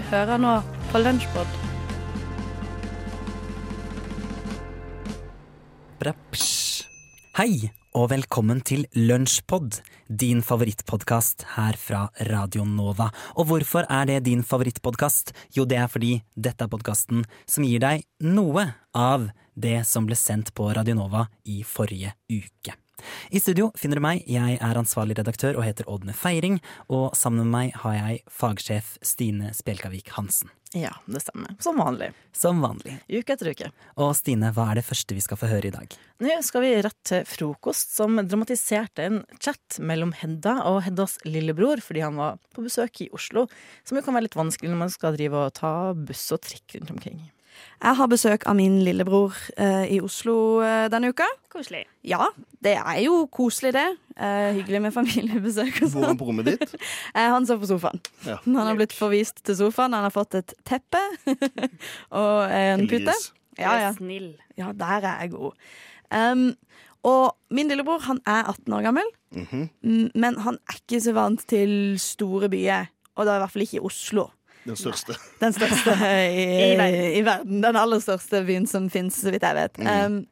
Du hører nå på Lunsjpod. Hei, og velkommen til Lunsjpod, din favorittpodkast her fra Radio Nova. Og hvorfor er det din favorittpodkast? Jo, det er fordi dette er podkasten som gir deg noe av det som ble sendt på Radio Nova i forrige uke. I studio finner du meg, jeg er ansvarlig redaktør og heter Ådne Feiring, og sammen med meg har jeg fagsjef Stine Spjelkavik Hansen. Ja, det stemmer. Som vanlig. Som vanlig. Uke etter uke. Og Stine, hva er det første vi skal få høre i dag? Nå skal vi rett til frokost, som dramatiserte en chat mellom Hedda og Heddas lillebror fordi han var på besøk i Oslo, som jo kan være litt vanskelig når man skal drive og ta buss og trikk rundt omkring. Jeg har besøk av min lillebror eh, i Oslo eh, denne uka. Koselig. Ja, det er jo koselig, det. Eh, hyggelig med familiebesøk og Hvor er han på rommet ditt? Eh, han sover på sofaen. Ja. Han har blitt forvist til sofaen. Han har fått et teppe og en pute. Ja, ja. Snill. ja, der er jeg god. Um, og min lillebror han er 18 år gammel, mm -hmm. men han er ikke så vant til store byer. Og da i hvert fall ikke i Oslo. Den største. Den største i, I verden. i verden. Den aller største byen som fins, så vidt jeg vet. Um,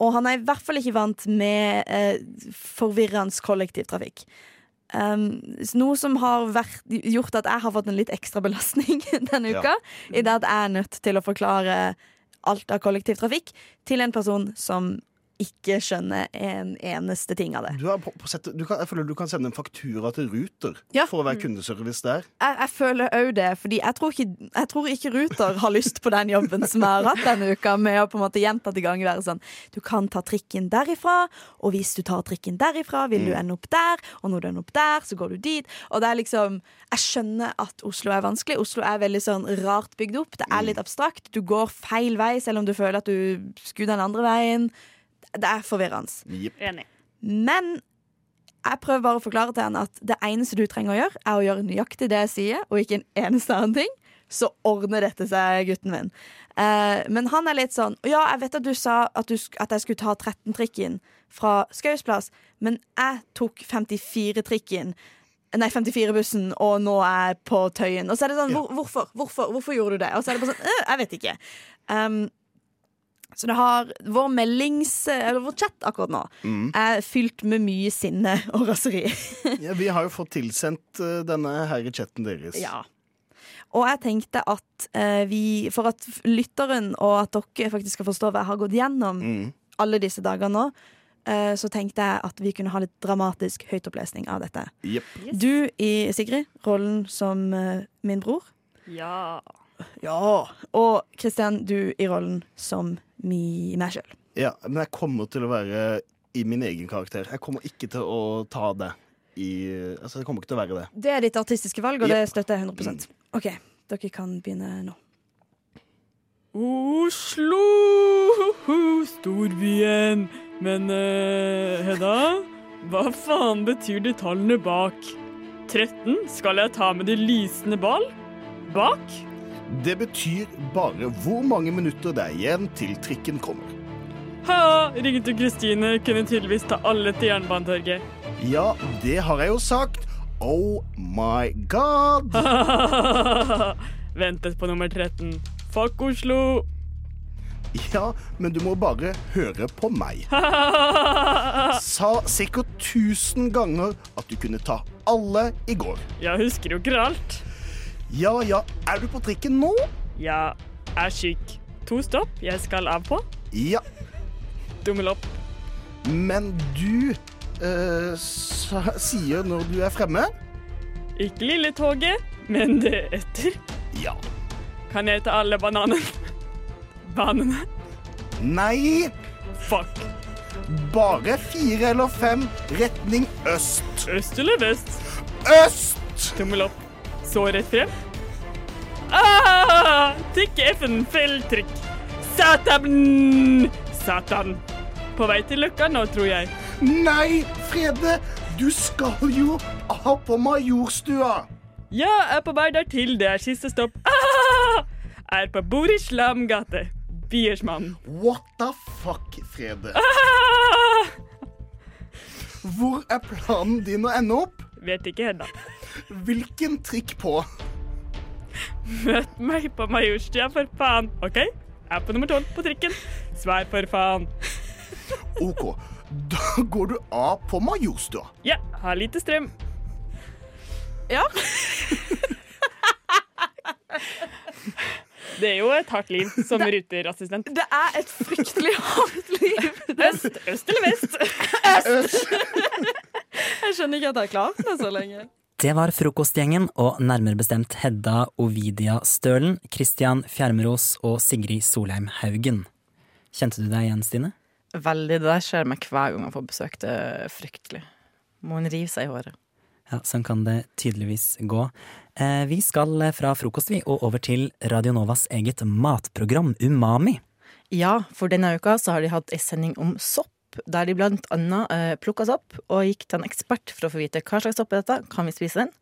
og han er i hvert fall ikke vant med uh, forvirrende kollektivtrafikk. Um, noe som har vært, gjort at jeg har fått en litt ekstra belastning denne Ja. uka. I det at jeg er nødt til å forklare alt av kollektivtrafikk til en person som ikke skjønner en eneste ting av det. Du, har på, på sett, du kan, jeg føler du kan sende en faktura til Ruter Ja. for å være kundeservice der. Jeg, jeg føler òg det, fordi jeg tror, ikke, jeg tror ikke Ruter har lyst på den jobben som jeg har hatt denne uka, med å på en måte gjentatte ganger være sånn Du kan ta trikken derifra, og hvis du tar trikken derifra, vil du ende opp der, og når du ender opp der, så går du dit. Og det er liksom Jeg skjønner at Oslo er vanskelig. Oslo er veldig sånn rart bygd opp. Det er litt abstrakt. Du går feil vei, selv om du føler at du skulle den andre veien. Det er forvirrende. Yep. Enig. Men jeg prøver bare å forklare til henne at det eneste du trenger å gjøre, er å gjøre nøyaktig det jeg sier, og ikke en eneste annen ting. Så ordner dette seg, gutten min. Eh, men han er litt sånn Ja, jeg vet at du sa at, du, at jeg skulle ta 13-trikken fra Skaus plass, men jeg tok 54-trikken. Nei, 54-bussen, og nå er jeg på Tøyen. Og så er det sånn, hvor, hvorfor? hvorfor? Hvorfor gjorde du det? Og så er det bare sånn, «Øh, jeg vet ikke. Um, så det har vår meldings... Eller vår chat akkurat nå er fylt med mye sinne og raseri. Ja, vi har jo fått tilsendt eh, denne her i chatten deres. ja. Og jeg tenkte at eh, vi, for at lytteren og at dere faktisk skal forstå hva jeg har gått gjennom Mm. alle disse dagene nå, eh, så tenkte jeg at vi kunne ha litt dramatisk høytopplesning av dette. Jepp. Du i Sigrid, rollen som eh, min bror. Ja. Ja. Og Kristian, du i rollen som mi, meg sjøl. Ja, men jeg kommer til å være i min egen karakter. Jeg kommer ikke til å ta det i Altså, jeg kommer ikke til å være det. Det er ditt artistiske valg, og det støtter jeg 100% OK, dere kan begynne nå. Oslo, storbyen. Men uh, Hedda, hva faen betyr de tallene bak? 13? Skal jeg ta med de lysende ball? Bak? Det betyr bare hvor mange minutter det er igjen til trikken kommer. Ha, Ringte Kristine kunne tydeligvis ta alle til Jernbanetorget. Ja, det har jeg jo sagt. Oh my god! Ventet på nummer 13. Fuck Oslo. Ja, men du må bare høre på meg. Sa sikkert tusen ganger at du kunne ta alle i går. Jeg husker jo ikke alt. Ja ja, er du på trikken nå? Jeg er syk. To stopp jeg skal av på. Ja, Dummel opp. men du øh, sier når du er fremme? Ikke lille toget, men det etter. Ja. Kan jeg ta alle bananene? Banene? Nei, Fuck. bare fire eller fem retning øst. Øst eller vest? Øst! Tommel opp. Så rett frem. Ah! Tikk F-en, feil trykk. Satan! Satan. På vei til Løkka nå, tror jeg. Nei, Frede, du skal jo av på Majorstua. Ja, er på vei dertil. Det er siste stopp. Ah! Er på Borislam gate. Biersmann. What the fuck, Frede? Ah! Hvor er planen din å ende opp? Vet ikke ennå. Hvilken trikk på? Møt meg på Majorstua, for faen. OK? Jeg Er på nummer tolv på trikken. Svar for faen. OK, da går du av på Majorstua. Ja, har lite strøm. Ja. Det er jo et hardt liv som ruterassistent. Det er et fryktelig hardt liv. Øst, øst eller vest? Øst. Jeg skjønner ikke at jeg har klart det så lenge. Det var Frokostgjengen, og nærmere bestemt Hedda Ovidia Stølen, Christian Fjermeros og Sigrid Solheim Haugen. Kjente du deg igjen, Stine? Veldig. Det der skjer meg hver gang jeg får besøk. Det er fryktelig. Må en rive seg i håret. Ja, sånn kan det tydeligvis gå. Eh, vi skal fra frokost vi, og over til Radio Novas eget matprogram Umami. Ja, for denne uka så har de hatt ei sending om sopp, der de blant annet eh, plukka sopp og gikk til en ekspert for å få vite hva slags sopp er dette, kan vi spise den?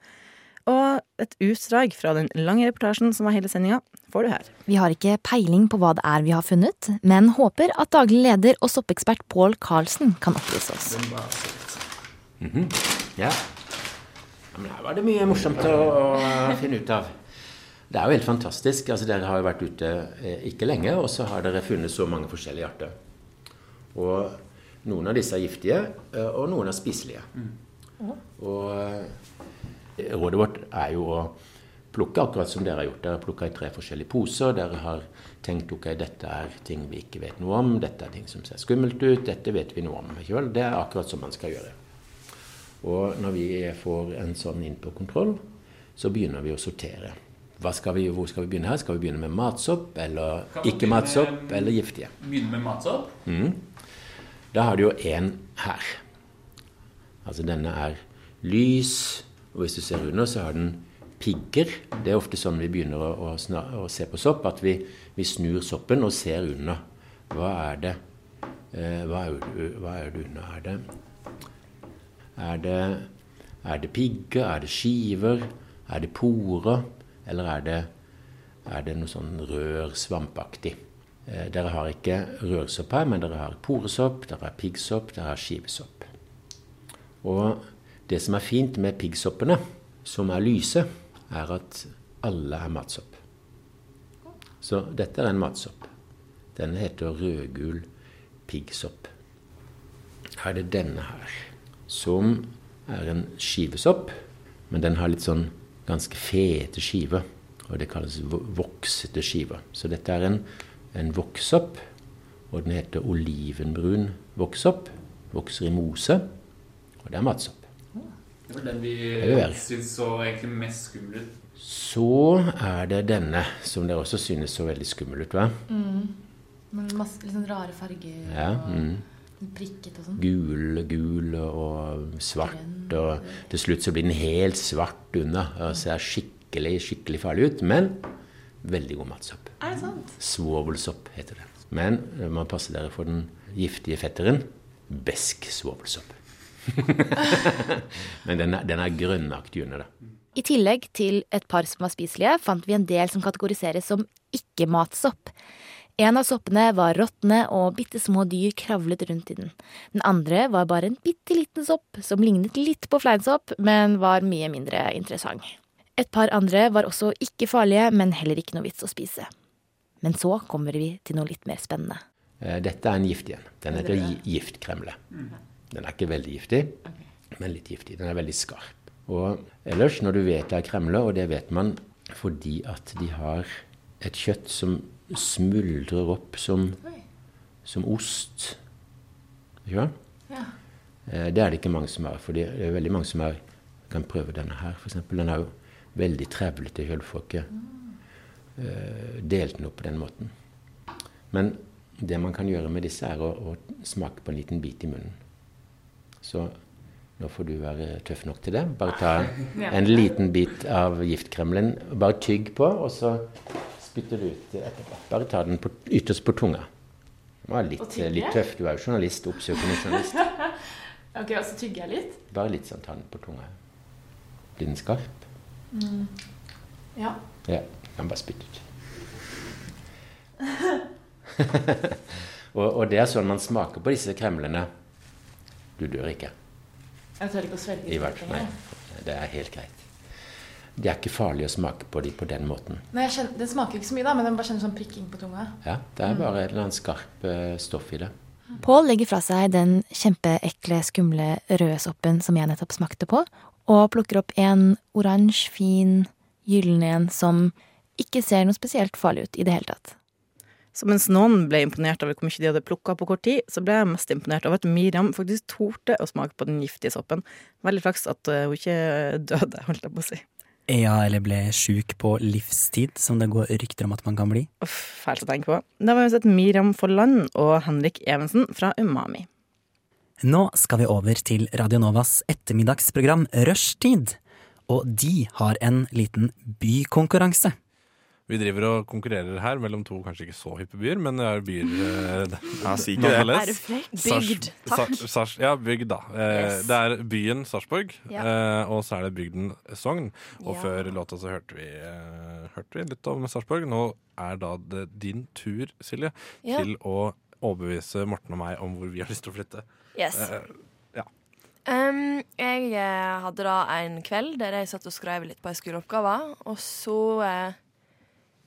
Og et utdrag fra den lange reportasjen som var hele sendinga, får du her. Vi har ikke peiling på hva det er vi har funnet, men håper at daglig leder og soppekspert Pål Karlsen kan opplyse oss. Ja. ja. Men her var det mye morsomt å, å finne ut av. Det er jo helt fantastisk. altså Dere har jo vært ute eh, ikke lenge, og så har dere funnet så mange forskjellige arter. Og noen av disse er giftige, eh, og noen er spiselige. Og eh, rådet vårt er jo å plukke akkurat som dere har gjort. Dere har plukka i tre forskjellige poser. Dere har tenkt ok, dette er ting vi ikke vet noe om, dette er ting som ser skummelt ut, dette vet vi noe om. Ikke vel? Det er akkurat som man skal gjøre. Og når vi får en sånn inn på kontroll, så begynner vi å sortere. Hva skal vi, hvor skal vi begynne her? Skal vi begynne med matsopp, eller ikke matsopp eller giftige? Begynne med matsopp. Da har du jo én her. Altså denne er lys, og hvis du ser under, så har den pigger. Det er ofte sånn vi begynner å, å, å se på sopp, at vi, vi snur soppen og ser under. Hva er det? Eh, hva, er hva er det under? Er det, er det, er det pigger? Er det skiver? Er det porer? Eller er det, er det noe sånn rør, svampaktig? Eh, Dere har ikke rørsopp her, men dere har poresopp, dere har piggsopp, dere har skivesopp. Og det som er fint med piggsoppene, som er lyse, er at alle er matsopp. Så dette er en matsopp. Denne heter rødgul piggsopp. Her er det denne her, som er en skivesopp, men den har litt sånn ganske fete skiver. Og det kalles voksete skiver. Så dette er en, en vokssopp, og den heter olivenbrun vokssopp. Vokser i mose, og det er matsopp. Det var den vi syntes så egentlig mest skummel ut. Så er det denne, som dere også synes så veldig skummel ut, hva? Masse litt sånn rare farger Ja, mm. Og prikket og sånn. Gul, gul og svart, og til slutt så blir den helt svart unna. og ser skikkelig, skikkelig farlig ut, men veldig god matsopp. Er det sant? Svovelsopp heter det. Men man passer dere for den giftige fetteren. Besk svovelsopp. Men den er, den er grønnaktig under, da. I tillegg til et par som var spiselige, fant vi en del som kategoriseres som ikke-matsopp. En av soppene var råtne, og bitte små dyr kravlet rundt i den. Den andre var bare en bitte liten sopp som lignet litt på fleinsopp, men var mye mindre interessant. Et par andre var også ikke farlige, men heller ikke noe vits å spise. Men så kommer vi til noe litt mer spennende. Eh, Dette er en gift igjen. Den heter gi- giftkremle. Den er ikke veldig giftig, men litt giftig. Den er veldig skarp. Og ellers, når du vet det er kremle, og det vet man fordi at de har et kjøtt som smuldrer opp som, som ost Ikke sant? Ja. Eh, Det er det ikke mange som har. For det er veldig mange som er, kan prøve denne her, f.eks. Den er jo veldig trevlete. Jeg får ikke eh, delt den opp på den måten. Men det man kan gjøre med disse, er å, å smake på en liten bit i munnen. Så nå får du være tøff nok til det. Bare ta en liten bit av giftkremlen. Bare tygg på, og så spytter det ut etterpå. Bare ta den på, ytterst på tunga. Det var litt, litt tøff. Du er jo journalist, oppsøkende journalist. Ok, og så tygger jeg litt. Bare litt sånn ta den på tunga. Blir den skarp? Ja. Ja. Kan bare spytte ut. og, og det er sånn man smaker på disse kremlene. Du dør ikke. Jeg tør ikke å svelge I hvert fall. Nei, det er helt greit. Det er ikke farlig å smake på de på den måten. Nei, jeg kjenner, Den smaker ikke så mye, da, men den bare kjenner sånn prikking på tunga. Ja, Det er bare et eller annet skarp eh, stoff i det. Pål legger fra seg den kjempeekle, skumle røde soppen som jeg nettopp smakte på, og plukker opp en oransje, fin, gyllen en som ikke ser noe spesielt farlig ut i det hele tatt. Så mens noen ble imponert over hvor mye de hadde plukka på kort tid, så ble jeg mest imponert over at Miriam faktisk torde å smake på den giftige soppen. Veldig flaks at eh, hun ikke døde, holdt jeg på å si. Ja, eller ble sjuk på livstid, som det går rykter om at man kan bli. Uff, fælt å tenke på. Da har vi sett Miriam Folland og Henrik Evensen fra Umami. Nå skal vi over til Radio Novas ettermiddagsprogram Rushtid. Og de har en liten bykonkurranse. Vi driver og konkurrerer her mellom to kanskje ikke så hyppe byer, men det er byer eh, Ja, si ikke det. Er frekk? Bygd. Takk. Sa- Sars, ja, bygd, da. Eh, Yes. Det er byen Sarpsborg, Ja. eh, og så er det bygden Sogn. Og Ja. før låta så hørte vi, hørte vi litt om Sarpsborg. Nå er da det din tur, Silje, Ja. til å overbevise Morten og meg om hvor vi har lyst til å flytte. Yes. Ja. Um, jeg hadde da en kveld der jeg satt og skrev litt på ei skoleoppgave, og så eh,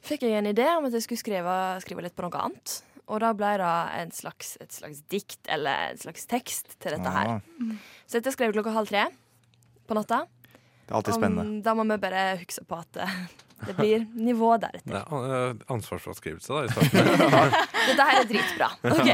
fikk jeg en idé om at jeg skulle skrive, skrive litt på noe annet. Og da ble det en slags, et slags dikt, eller en slags tekst, til dette her. Ah, Så dette skrev jeg klokka halv tre på natta. det er alltid spennende. Om, da må vi bare huske på at eh, det blir nivå deretter. det er eh, ansvarsfraskrivelse, da. I starten. Dette her er dritbra. Ok.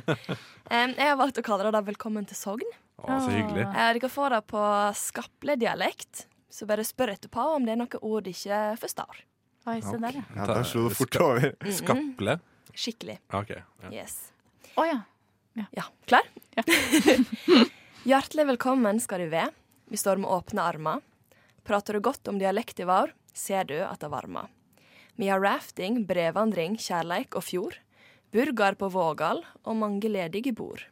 um, jeg har valgt å kalle det da 'Velkommen til Sogn'. Å, så hyggelig. Eh, Dere får det på skaple-dialekt, så bare spør etterpå om det er noe ord de ikke forstår. Oi, se der, ja. Ja, da slo det fort over. Skaple. Skikkelig. Ok. Ja. Yes. Å ja. Ja, klar? Ja. Hjertelig velkommen skal du være. Vi står med åpne armer. Prater du godt om dialekt i vår, ser du at det varmer. Vi har rafting, brevandring, kjærleik og fjord. Burger på Vågal og mange ledige bord.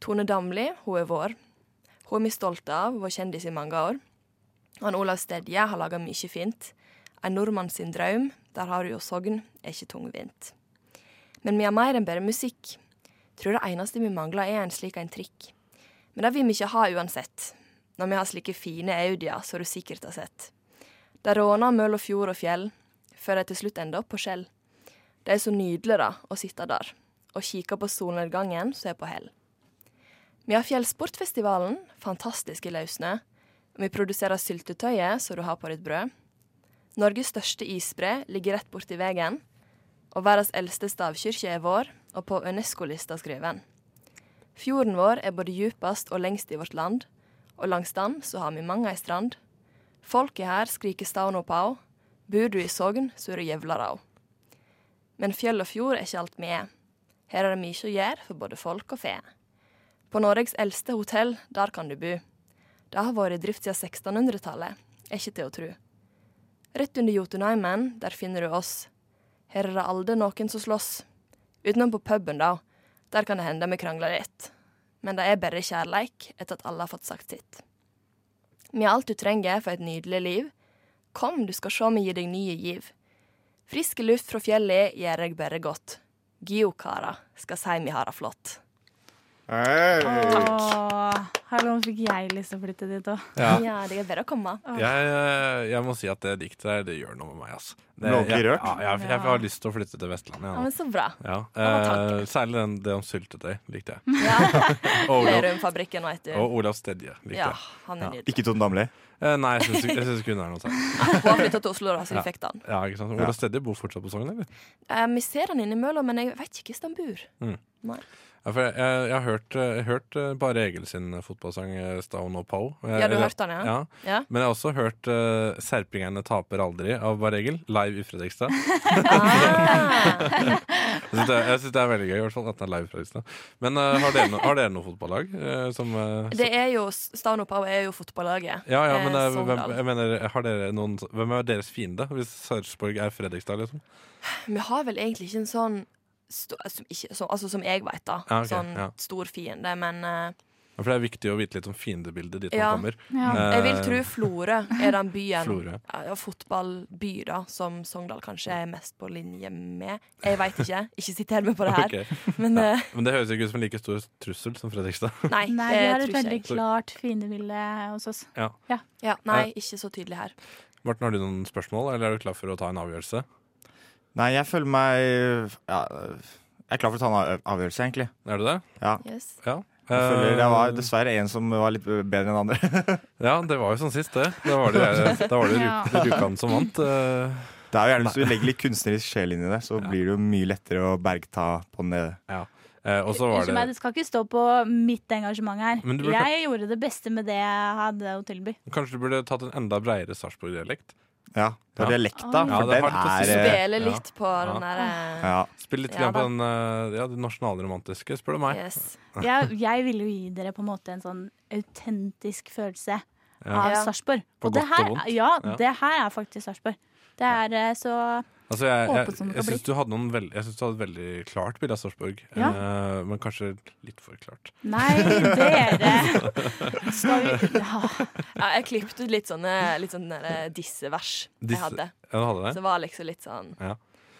Tone Damli, hun er vår. Hun er vi stolte av, vår kjendis i mange år. Han Olav Stedje har laga mye fint. En nordmann sin drøm, der har du jo Sogn, er ikke tungvint. Men vi har mer enn bare musikk. Tror det eneste vi mangler er en slik en trikk. Men det vil vi ikke ha uansett, når vi har slike fine Audier som du sikkert har sett. De råner mellom fjord og fjell, før de til slutt ender opp på Skjell. Det er så nydelig da, å sitte der, og kikke på solnedgangen som er på hell. Vi har Fjellsportfestivalen, fantastisk i løssnø, vi produserer syltetøyet som du har på ditt brød. Norges største isbre ligger rett borti veien, og verdens eldste stavkirke er vår, og på UNESCO-lista skreven. Fjorden vår er både djupest og lengst i vårt land, og langs den så har vi mange ei strand. Folket her skriker stavn og pau, bor du i Sogn, så er du jævla rau. Men fjell og fjord er ikke alt vi er. Her er det mye å gjøre for både folk og fe. På Norges eldste hotell, der kan du bo. Det har vært i drift siden 1600-tallet, er ikke til å tru. Rett under Jotunheimen, der finner du oss. Her er det aldri noen som slåss. Utenom på puben, da. Der kan det hende vi krangler litt. Men det er bare kjærleik etter at alle har fått sagt sitt. Vi har alt du trenger for et nydelig liv. Kom, du skal sjå vi gir deg nye giv. Friske luft fra fjellet gjør deg bare godt. Geokara skal si vi har det flott. Hey. Åh, hallo, fikk jeg lyst til å flytte dit òg. Ja. Ja, det er bedre å komme. Jeg, eh, jeg må si at det diktet der, det gjør noe med meg, altså. Det, jeg? Jeg, jeg, har lyst til å flytte til Vestlandet. Ja, Ja, men så bra. ja. Eh, særlig den, det om syltetøy likte jeg. Ja. Og Olav, og Olav Stedje likte Ja, jeg. er Ja. Ikke Tone Damli? Eh, nei, jeg syns, ikke hun er noe særlig. Hun har flytta til Oslo, da, så vi Ja. fikk den. Ja, ikke sant? Ja. Olav Stedje bor fortsatt på Sogn, eller? Eh, vi ser han innimellom, men jeg vet ikke hvordan han bor. Ja, for jeg, jeg, jeg har hørt, eh, jeg har hørt eh, Bare Egil sin fotballsang eh, 'Stone og Poe'. Ja, du har hørt den, ja? ja. Ja. Men jeg har også hørt uh, 'Serpingerne taper aldri' av Bare Egil, live i Fredrikstad. Jeg syns det, er veldig gøy i hvert fall at den er live i Fredrikstad. Men uh, har, dere no, har dere noe fotballag? Uh, som, eh, Det er jo Stavn og Pau er jo fotballaget. ja, ja, men eh, eh, hvem, jeg mener, har dere noen, hvem er deres fiende, hvis Sarpsborg er Fredrikstad? liksom? Vi har vel egentlig ikke en sånn sto, altså, ikke, så, altså, Som jeg vet, da. Ja, okay, sånn ja. stor fiende. Men eh, For det er viktig å vite litt om fiendebildet dit Ja. man kommer. Jeg vil Eh, tro Florø er den byen, Florø. ja, fotballby, da, som Sogndal kanskje er mest på linje med. Jeg veit ikke. Ikke sitter med på det her. Okay. Men ja. eh, Men det høres ikke ut som en like stor trussel som Fredrikstad. nei, Nei, vi har et veldig klart fiendebilde hos oss. Ja. Ja. Ja, nei, ikke så tydelig her. Morten, har du noen spørsmål, eller er du klar for å ta en avgjørelse? Nei, jeg føler meg ja, Jeg er klar for å ta en avgjørelse, egentlig. Er du det? Ja. Yes. Ja. Jeg føler det var Eh, dessverre en som var litt bedre enn andre. Ja, det var jo sånn sist, det. Da var det, da var det Ja. Rjukan som vant. eh. Det er jo gjerne Hvis du legger litt kunstnerisk sjel inn i det, så blir det jo mye lettere å bergta på nede. Ja. Eh, og så var Unnskyld meg, det det skal ikke stå på mitt engasjement her. Burde- Jeg gjorde det beste med det jeg hadde å tilby. Kanskje du burde tatt en enda bredere Sarpsborg-dialekt? Ja, det Ja. er dialekta, Ja, for det den er eh, Spille litt på den der eh, ja. Spill litt Ja på den, eh, ja, det nasjonalromantiske, spør du meg. Yes. Jeg, jeg ville jo gi dere på en måte en sånn autentisk følelse Ja. av Ja. Sarpsborg. På Og det og her, vondt. ja, Ja. det her er faktisk Sarpsborg. Det er eh, så Altså, jeg jeg, Åpent som det jeg kan syns du hadde noen veld, jeg synes du hadde et veldig klart bilde av Sarpsborg, Ja. eh, men kanskje litt for klart. Nei, dere! Skal vi ja. Ja, jeg klippet ut litt sånne, litt sånne der, eh, dissevers jeg Disse- hadde. Ja, du hadde Så det? det var liksom litt sånn Ja.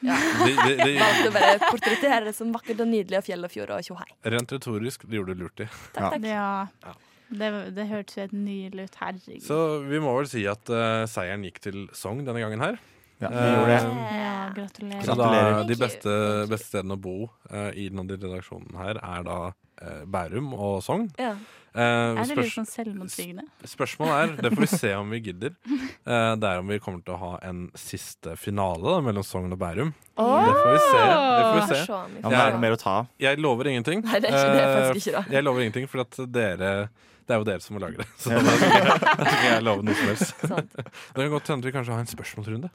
Ja. De, de, de, Valgte å bare portrettere det som vakkert og nydelig og fjell og fjord og tjohei. rent retorisk det gjorde du lurt i. Takk, takk. ja. Det, det hørtes helt nydelig ut. Herregud. Så vi må vel si at uh, seieren gikk til Sogn denne gangen her. Ja, vi gjorde det. Ja, gratulerer. Så da, de beste, beste stedene å bo uh, i denne redaksjonen her er da eh, Bærum og Sogn. Ja. Eh, Er det litt sånn selvmotsigende? Spørsmålet er, det får vi se om vi gidder, eh, det er om vi kommer til å ha en siste finale da, mellom Sogn og Bærum. Det får vi se. Det får vi se. Ja, men det er noe mer å ta av. Jeg lover ingenting. Nei, det er ikke det Eh, faktisk ikke, da. Jeg lover ingenting, for at dere det er jo dere som må lage det. Så da skal jeg, jeg love noe som helst. Sant. Det kan godt hende vi kanskje har en spørsmålsrunde.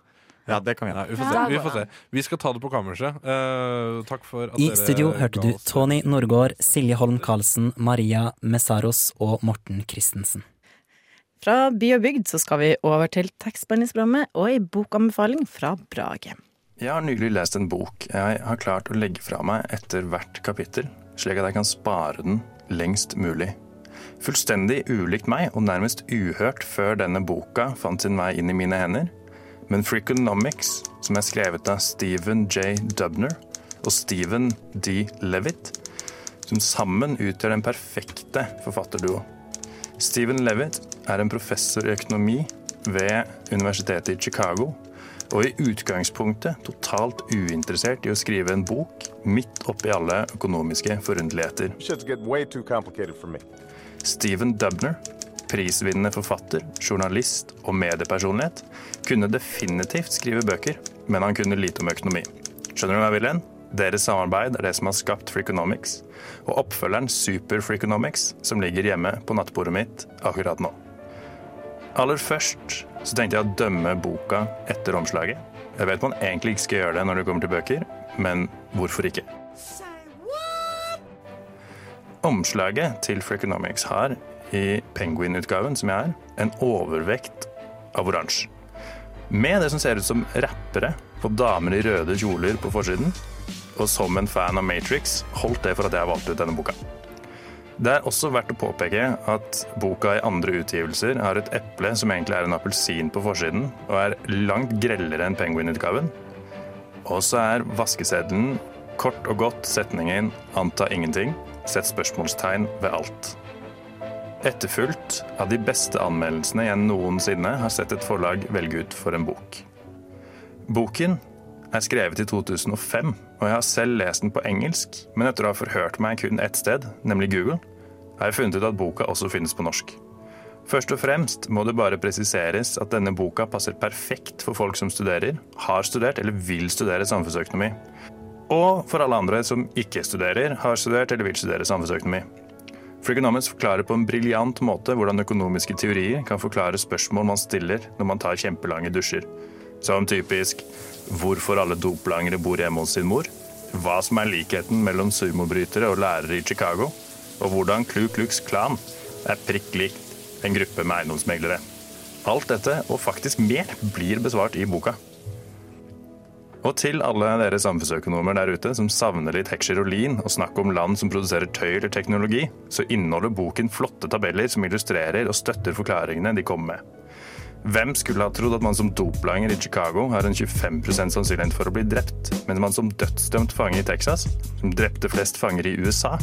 Ja, det kan vi gjøre. gjøre. vi, får se. vi får se. Vi skal ta det på kammerset. Uh, takk for at I dere studio hørte du Tony Norgård, Silje Holm Karlsen, Maria Messaros og Morten Christensen. Fra by og bygd så skal vi over til tekstbehandlingsprogrammet og ei bokanbefaling fra Brage. Jeg har nylig lest en bok jeg har klart å legge fra meg etter hvert kapittel, slik at jeg kan spare den lengst mulig. Fullstendig ulikt meg og nærmest uhørt før denne boka fant sin vei inn i mine hender. Men Freakonomics, som er skrevet av Stephen J. Dubner og Stephen D. Levitt, som sammen utgjør den perfekte forfatterduo. Stephen Levitt er en professor i økonomi ved Universitetet i Chicago, og i utgangspunktet totalt uinteressert i å skrive en bok midt oppi alle økonomiske forunderligheter. Stephen Dubner, prisvinnende forfatter, journalist og mediepersonlighet, kunne definitivt skrive bøker, men han kunne lite om økonomi. Skjønner du hva jeg vil hen? Deres samarbeid er det som har skapt Freakonomics, og oppfølgeren Super Freakonomics, som ligger hjemme på nattbordet mitt akkurat nå. Aller først så tenkte jeg å dømme boka etter omslaget. Jeg vet man egentlig ikke skal gjøre det når det kommer til bøker, men hvorfor ikke? Omslaget til Freakonomics har, i Penguin-utgaven som jeg er, en overvekt av oransje. Med det som ser ut som rappere på damer i røde kjoler på forsiden. Og som en fan av Matrix holdt det for at jeg valgte ut denne boka. Det er også verdt å påpeke at boka i andre utgivelser har et eple som egentlig er en appelsin på forsiden, og er langt grellere enn Penguin-utgaven. Og så er vaskeseddelen kort og godt setningen 'anta ingenting', sett spørsmålstegn ved alt. Etterfulgt av de beste anmeldelsene jeg noensinne har sett et forlag velge ut for en bok. Boken er skrevet i 2005, og jeg har selv lest den på engelsk, men etter å ha forhørt meg kun ett sted, nemlig Google, har jeg funnet ut at boka også finnes på norsk. Først og fremst må det bare presiseres at denne boka passer perfekt for folk som studerer, har studert eller vil studere samfunnsøkonomi. Og for alle andre som ikke studerer, har studert eller vil studere samfunnsøkonomi. Freakonomics forklarer på en briljant måte hvordan økonomiske teorier kan forklare spørsmål man stiller når man tar kjempelange dusjer. Som typisk hvorfor alle doplangere bor hjemme hos sin mor, hva som er likheten mellom sumobrytere og lærere i Chicago, og hvordan Klu Klux Klan er prikk likt en gruppe med eiendomsmeglere. Alt dette, og faktisk mer, blir besvart i boka. Og til alle dere samfunnsøkonomer der ute som savner litt heksjerolin og snakk om land som produserer tøy eller teknologi, så inneholder boken flotte tabeller som illustrerer og støtter forklaringene de kommer med. Hvem skulle ha trodd at man som doplanger i Chicago har en 25 sannsynlighet for å bli drept, mens man som dødsdømt fange i Texas, som drepte flest fanger i USA,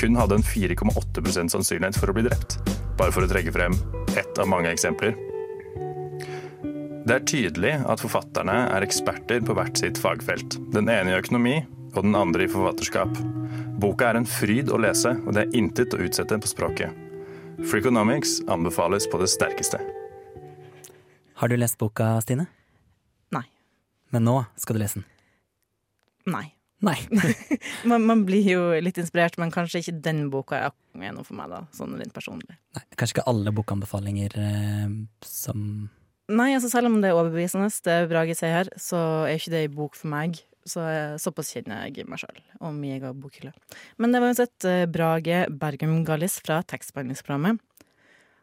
kun hadde en 4,8 sannsynlighet for å bli drept? Bare for å trekke frem ett av mange eksempler. Det er tydelig at forfatterne er eksperter på hvert sitt fagfelt. Den ene i økonomi og den andre i forfatterskap. Boka er en fryd å lese, og det er intet å utsette på språket. Freakonomics anbefales på det sterkeste. Har du lest boka, Stine? Nei. Men nå skal du lese den. Nei. Nei. man, man blir jo litt inspirert, men kanskje ikke den boka er er noe for meg, da. Sånn litt personlig. Nei, kanskje ikke alle bokanbefalinger eh, som Nei, altså selv om det er overbevisende, det Brage sier her, så er ikke det ei bok for meg. Så såpass kjenner jeg meg sjøl og min egen bokhylle. Men det var uansett eh, Brage Bergum Gallis fra tekstbehandlingsprogrammet.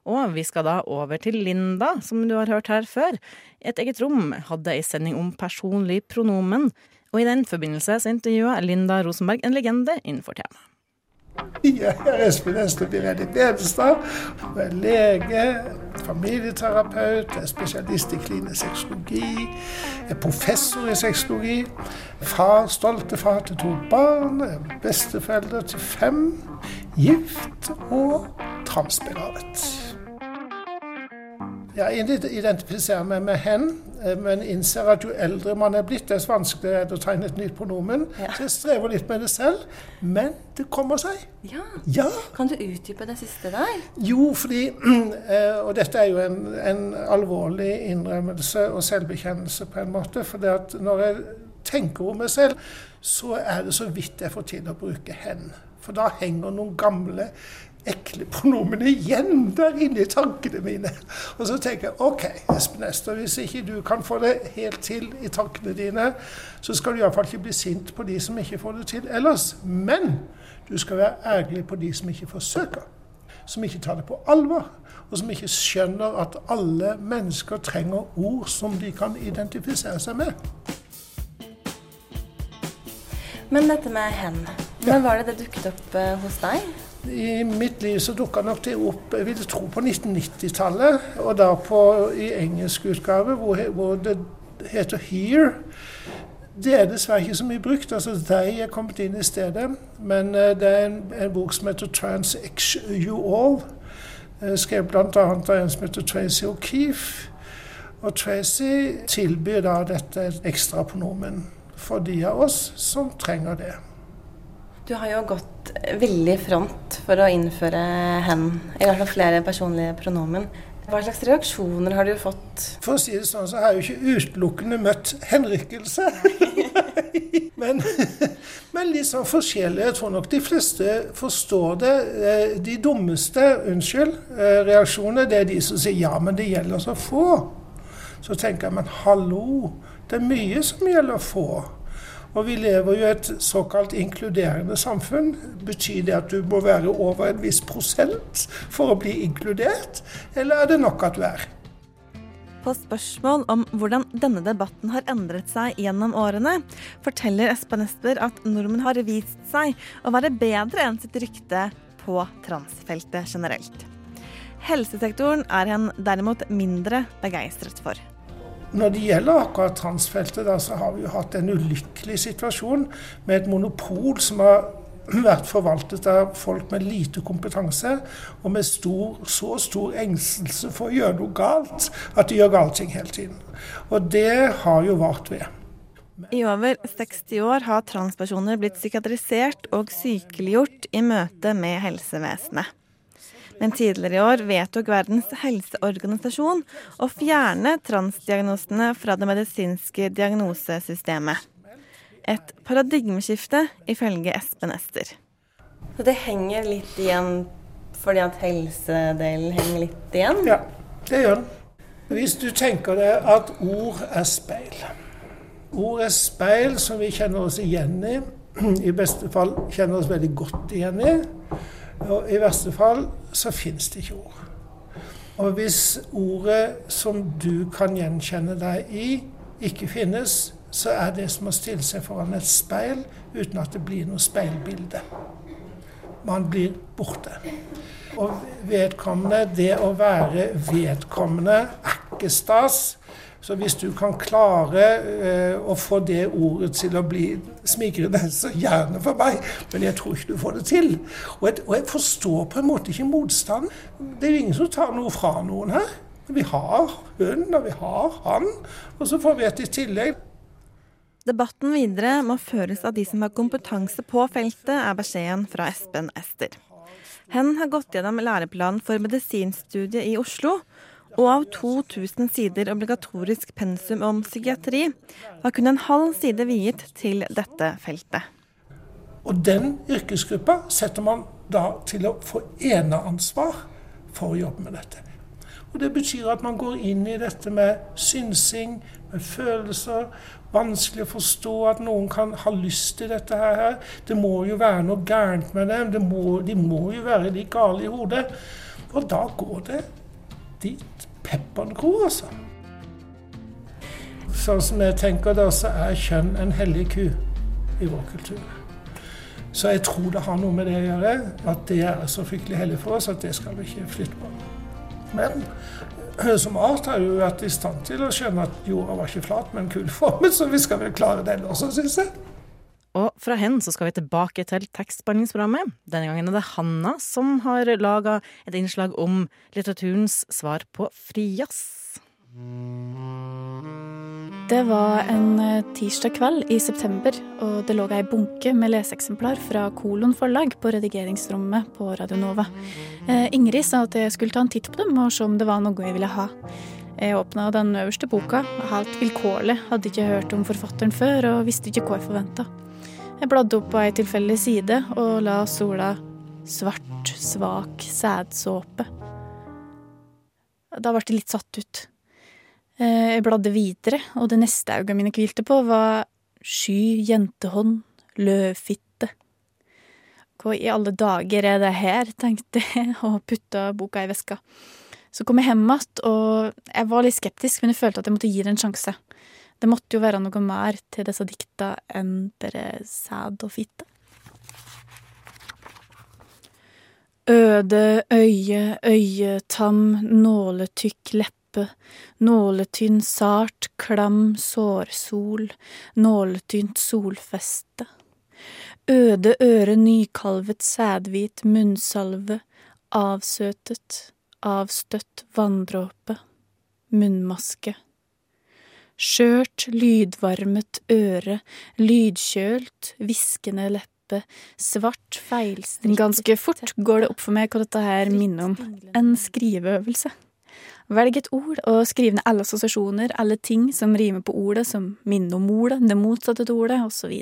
Og vi skal da over til Linda, som du har hørt her før. Et eget rom hadde ei sending om personlig pronomen, og i den forbindelse så intervjua Linda Rosenberg en legende innenfor temaet. Jeg er Espen Ester Birelli Benestad Jeg er lege, familieterapeut, er spesialist i klinisk sexologi, er professor i sexologi, far, stolte far til to barn, besteforelder til fem, gift og transbegravet. Jeg identifiserer meg med hen, eh, men innser at jo eldre man er blitt, dess vanskeligere er det å tegne et nytt pronomen. Ja. Så jeg strever litt med det selv, men det kommer seg. Ja. Ja. Kan du utdype det siste der? Jo, fordi eh, Og dette er jo en, en alvorlig innrømmelse og selvbekjennelse på en måte. For det at når jeg tenker om meg selv, så er det så vidt jeg får til å bruke 'hen'. For da henger noen gamle ekle pronomene igjen der inne i tankene mine. Og så tenker jeg OK, Espen Ester, hvis ikke du kan få det helt til i tankene dine, så skal du iallfall ikke bli sint på de som ikke får det til ellers. Men du skal være ærlig på de som ikke forsøker. Som ikke tar det på alvor. Og som ikke skjønner at alle mennesker trenger ord som de kan identifisere seg med. Men dette med hen, når var det det dukket opp eh, hos deg? I mitt liv så dukka nok det opp jeg vil tro på 1990-tallet, og da på, i engelsk utgave hvor, hvor det heter 'here'. Det er dessverre ikke så mye brukt. altså 'they' er kommet inn i stedet. Men eh, det er en, en bok som heter 'Trans-X You All', eh, skrevet bl.a. av en som heter Tracy O'Keefe. Og Tracy tilbyr da dette ekstrapronomen for de av oss som trenger det. Du har jo gått veldig front for å innføre hen, i hvert fall flere personlige pronomen. Hva slags reaksjoner har du fått? For å si det sånn, så har jeg jo ikke utelukkende møtt henrykkelse. men, men litt sånn forskjellig. Jeg tror nok de fleste forstår det. Eh, De dummeste, unnskyld, eh, reaksjonene, det er de som sier ja, men det gjelder så få. Så tenker jeg, men hallo, det er mye som gjelder få. Og vi lever jo i et såkalt inkluderende samfunn. Betyr det at du må være over en viss prosent for å bli inkludert, eller er det nok at du er? På spørsmål om hvordan denne debatten har endret seg gjennom årene, forteller Espen Esper at nordmenn har vist seg å være bedre enn sitt rykte på transfeltet generelt. Helsesektoren er han derimot mindre begeistret for. Når det gjelder akkurat transfeltet, da, så har vi jo hatt en ulykkelig situasjon med et monopol som har vært forvaltet av folk med lite kompetanse og med stor, så stor engstelse for å gjøre noe galt at de gjør gale ting hele tiden. Og det har jo vart ved. I over 60 år har transpersoner blitt psykiatrisert og sykeliggjort i møte med helsevesenet. Men tidligere i år vedtok Verdens helseorganisasjon å fjerne transdiagnosene fra det medisinske diagnosesystemet. Et paradigmeskifte, ifølge Espen Ester. Så det henger litt igjen fordi at helsedelen henger litt igjen? Ja, det gjør den. Hvis du tenker deg at ord er speil. Ord er speil som vi kjenner oss igjen i. I beste fall kjenner oss veldig godt igjen i. Og i verste fall så fins det ikke ord. Og hvis ordet som du kan gjenkjenne deg i, ikke finnes, så er det som å stille seg foran et speil uten at det blir noe speilbilde. Man blir borte. Og vedkommende, det å være vedkommende, er ikke stas. Så hvis du kan klare eh, å få det ordet til å bli smigrende, så gjerne for meg. Men jeg tror ikke du får det til. Og jeg, og jeg forstår på en måte ikke motstanden. Det er jo ingen som tar noe fra noen her. Vi har hun, og vi har han. Og så får vi et i tillegg. Debatten videre må føres av de som har kompetanse på feltet, er beskjeden fra Espen Ester. Hen har gått gjennom læreplanen for medisinstudiet i Oslo, og av 2000 sider obligatorisk pensum om psykiatri var kun en halv side viet til dette feltet. Og den yrkesgruppa setter man da til å få eneansvar for å jobbe med dette. Og Det betyr at man går inn i dette med synsing, med følelser. Vanskelig å forstå at noen kan ha lyst til dette her. Det må jo være noe gærent med dem. Må, de må jo være litt gale i hodet. Og da går det dit pepperen gror, altså. Sånn som jeg tenker det, så er kjønn en hellig ku i vår kultur. Så jeg tror det har noe med det å gjøre, at det er så fryktelig hellig for oss at det skal vi ikke flytte på. Men som art har vi vært i stand til å skjønne at jorda var ikke flat, men kullformet, så vi skal vel klare den også, syns jeg. Og fra hen så skal vi tilbake til tekstbehandlingsprogrammet. Denne gangen er det Hanna som har laga et innslag om litteraturens svar på frijazz. Det var en eh, tirsdag kveld i september, og det lå ei bunke med leseeksemplar fra Kolon forlag på redigeringsrommet på Radio Nova. Eh, Ingrid sa at jeg skulle ta en titt på dem og se om det var noe jeg ville ha. Jeg åpna den øverste boka, helt vilkårlig, hadde ikke hørt om forfatteren før og visste ikke hva jeg forventa. Jeg bladde opp på ei tilfeldig side og la sola svart, svak sædsåpe. Da ble jeg litt satt ut. Eh, Jeg bladde videre, og det neste auga mine hvilte på, var sky, jentehånd, løvfitte. Hva i alle dager er det her, tenkte jeg, og putta boka i veska. Så kom jeg hjem igjen, og jeg var litt skeptisk, men jeg følte at jeg måtte gi det en sjanse. Det måtte jo være noe mer til disse dikta enn bare sæd og fitte. Øde øye, øyetam, nåletykk leppe, nåletynn sart, klam sårsol, nåletynt solfeste. Øde øre, nykalvet sædhvit munnsalve, avsøtet, avstøtt vanndråpe, munnmaske. Skjørt, lydvarmet øre, lydkjølt, hviskende leppe, svart feilstrikket Ganske fort går det opp for meg hva dette her minner om. En skriveøvelse. Velg et ord og skriv ned alle assosiasjoner, alle ting som rimer på ordet, som minner om ordet, det motsatte til ordet, osv.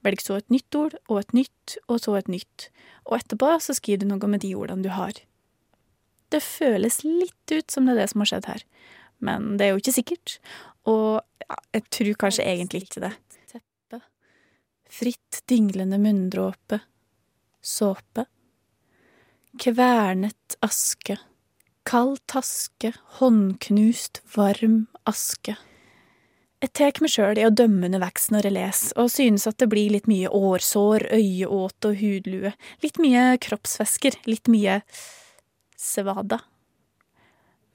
Velg så et nytt ord, og et nytt, og så et nytt. Og etterpå så skriver du noe med de ordene du har. Det føles litt ut som det er det som har skjedd her, men det er jo ikke sikkert. Og ja, jeg tror kanskje egentlig ikke det. Teppe. Fritt dinglende munndråpe. Såpe. Kvernet aske. Kald taske, håndknust, varm aske. Jeg tar meg sjøl i å dømme underveis når jeg leser, og synes at det blir litt mye årsår, øyeåte og hudlue, litt mye kroppsvæsker, litt mye svada.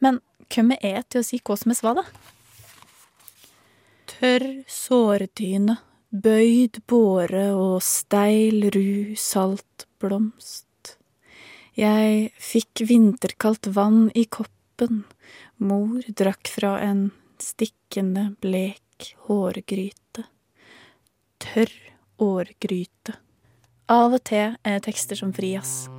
Men hvem er jeg til å si hva som er svada? Tørr sårdyne, bøyd båre og steil ru saltblomst. Jeg fikk vinterkaldt vann i koppen, mor drakk fra en stikkende blek hårgryte. Tørr årgryte. Av og til er tekster som frijazz.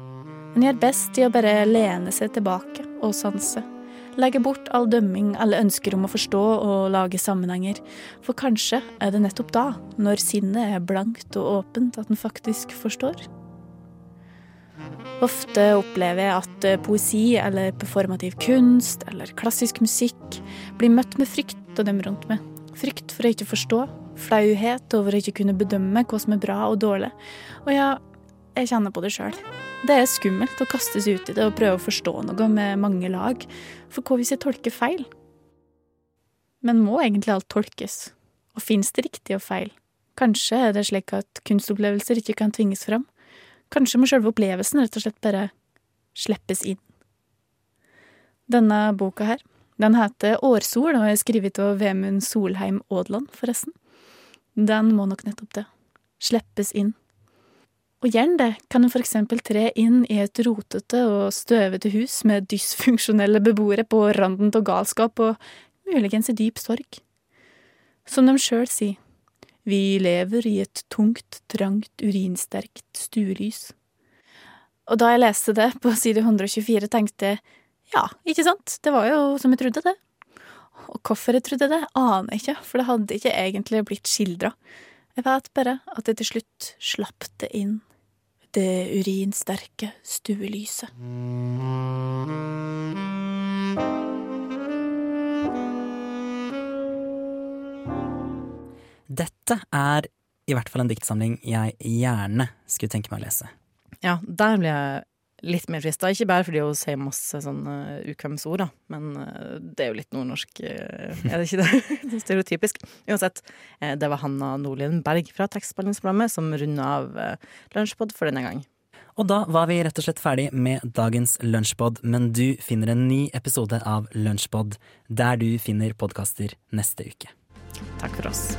En gjør best i å bare lene seg tilbake og sanse. Legge bort all dømming, alle ønsker om å forstå og lage sammenhenger. For kanskje er det nettopp da, når sinnet er blankt og åpent, at en faktisk forstår. Ofte opplever jeg at eh, poesi eller performativ kunst eller klassisk musikk blir møtt med frykt av dem rundt meg. Frykt for å ikke forstå, flauhet over å ikke kunne bedømme hva som er bra og dårlig. Og ja, jeg kjenner på det sjøl. Det er skummelt å kastes ut i det og prøve å forstå noe med mange lag, for hva hvis jeg tolker feil? Men må egentlig alt tolkes? Og fins det riktig og feil? Kanskje er det slik at kunstopplevelser ikke kan tvinges fram? Kanskje må sjølve opplevelsen rett og slett bare slippes inn? Denne boka her, den heter Årsol og er skrevet av Vemund Solheim Aadland, forresten. Den må nok nettopp det. Slippes inn. Og gjerne det kan en eksempel tre inn i et rotete og støvete hus med dysfunksjonelle beboere på randen av galskap og muligens i dyp sorg. Som de sjøl sier, vi lever i et tungt, trangt, urinsterkt stuelys. Og da jeg leste det på side 124, tenkte jeg ja, ikke sant, det var jo som jeg trodde, det. Og hvorfor jeg trodde det, aner jeg ikke, for det hadde ikke egentlig blitt skildra. Jeg vet bare at jeg til slutt slapp det inn, det urinsterke stuelyset. Dette er i hvert fall en diktsamling jeg gjerne skulle tenke meg å lese. Ja, der blir jeg litt mer frista. Ikke bare fordi hun sier masse sånne ukvemsord, da, men eh, det er jo litt nordnorsk, eh, er det ikke det? Stereotypisk. Uansett, eh, det var Hanna Nordlien Berg fra Tekstbehandlingsprogrammet som runda av Lunsjpod for denne gang. Og da var vi rett og slett ferdig med dagens Lunsjpod, men du finner en ny episode av Lunsjpod der du finner podkaster neste uke. Takk for oss.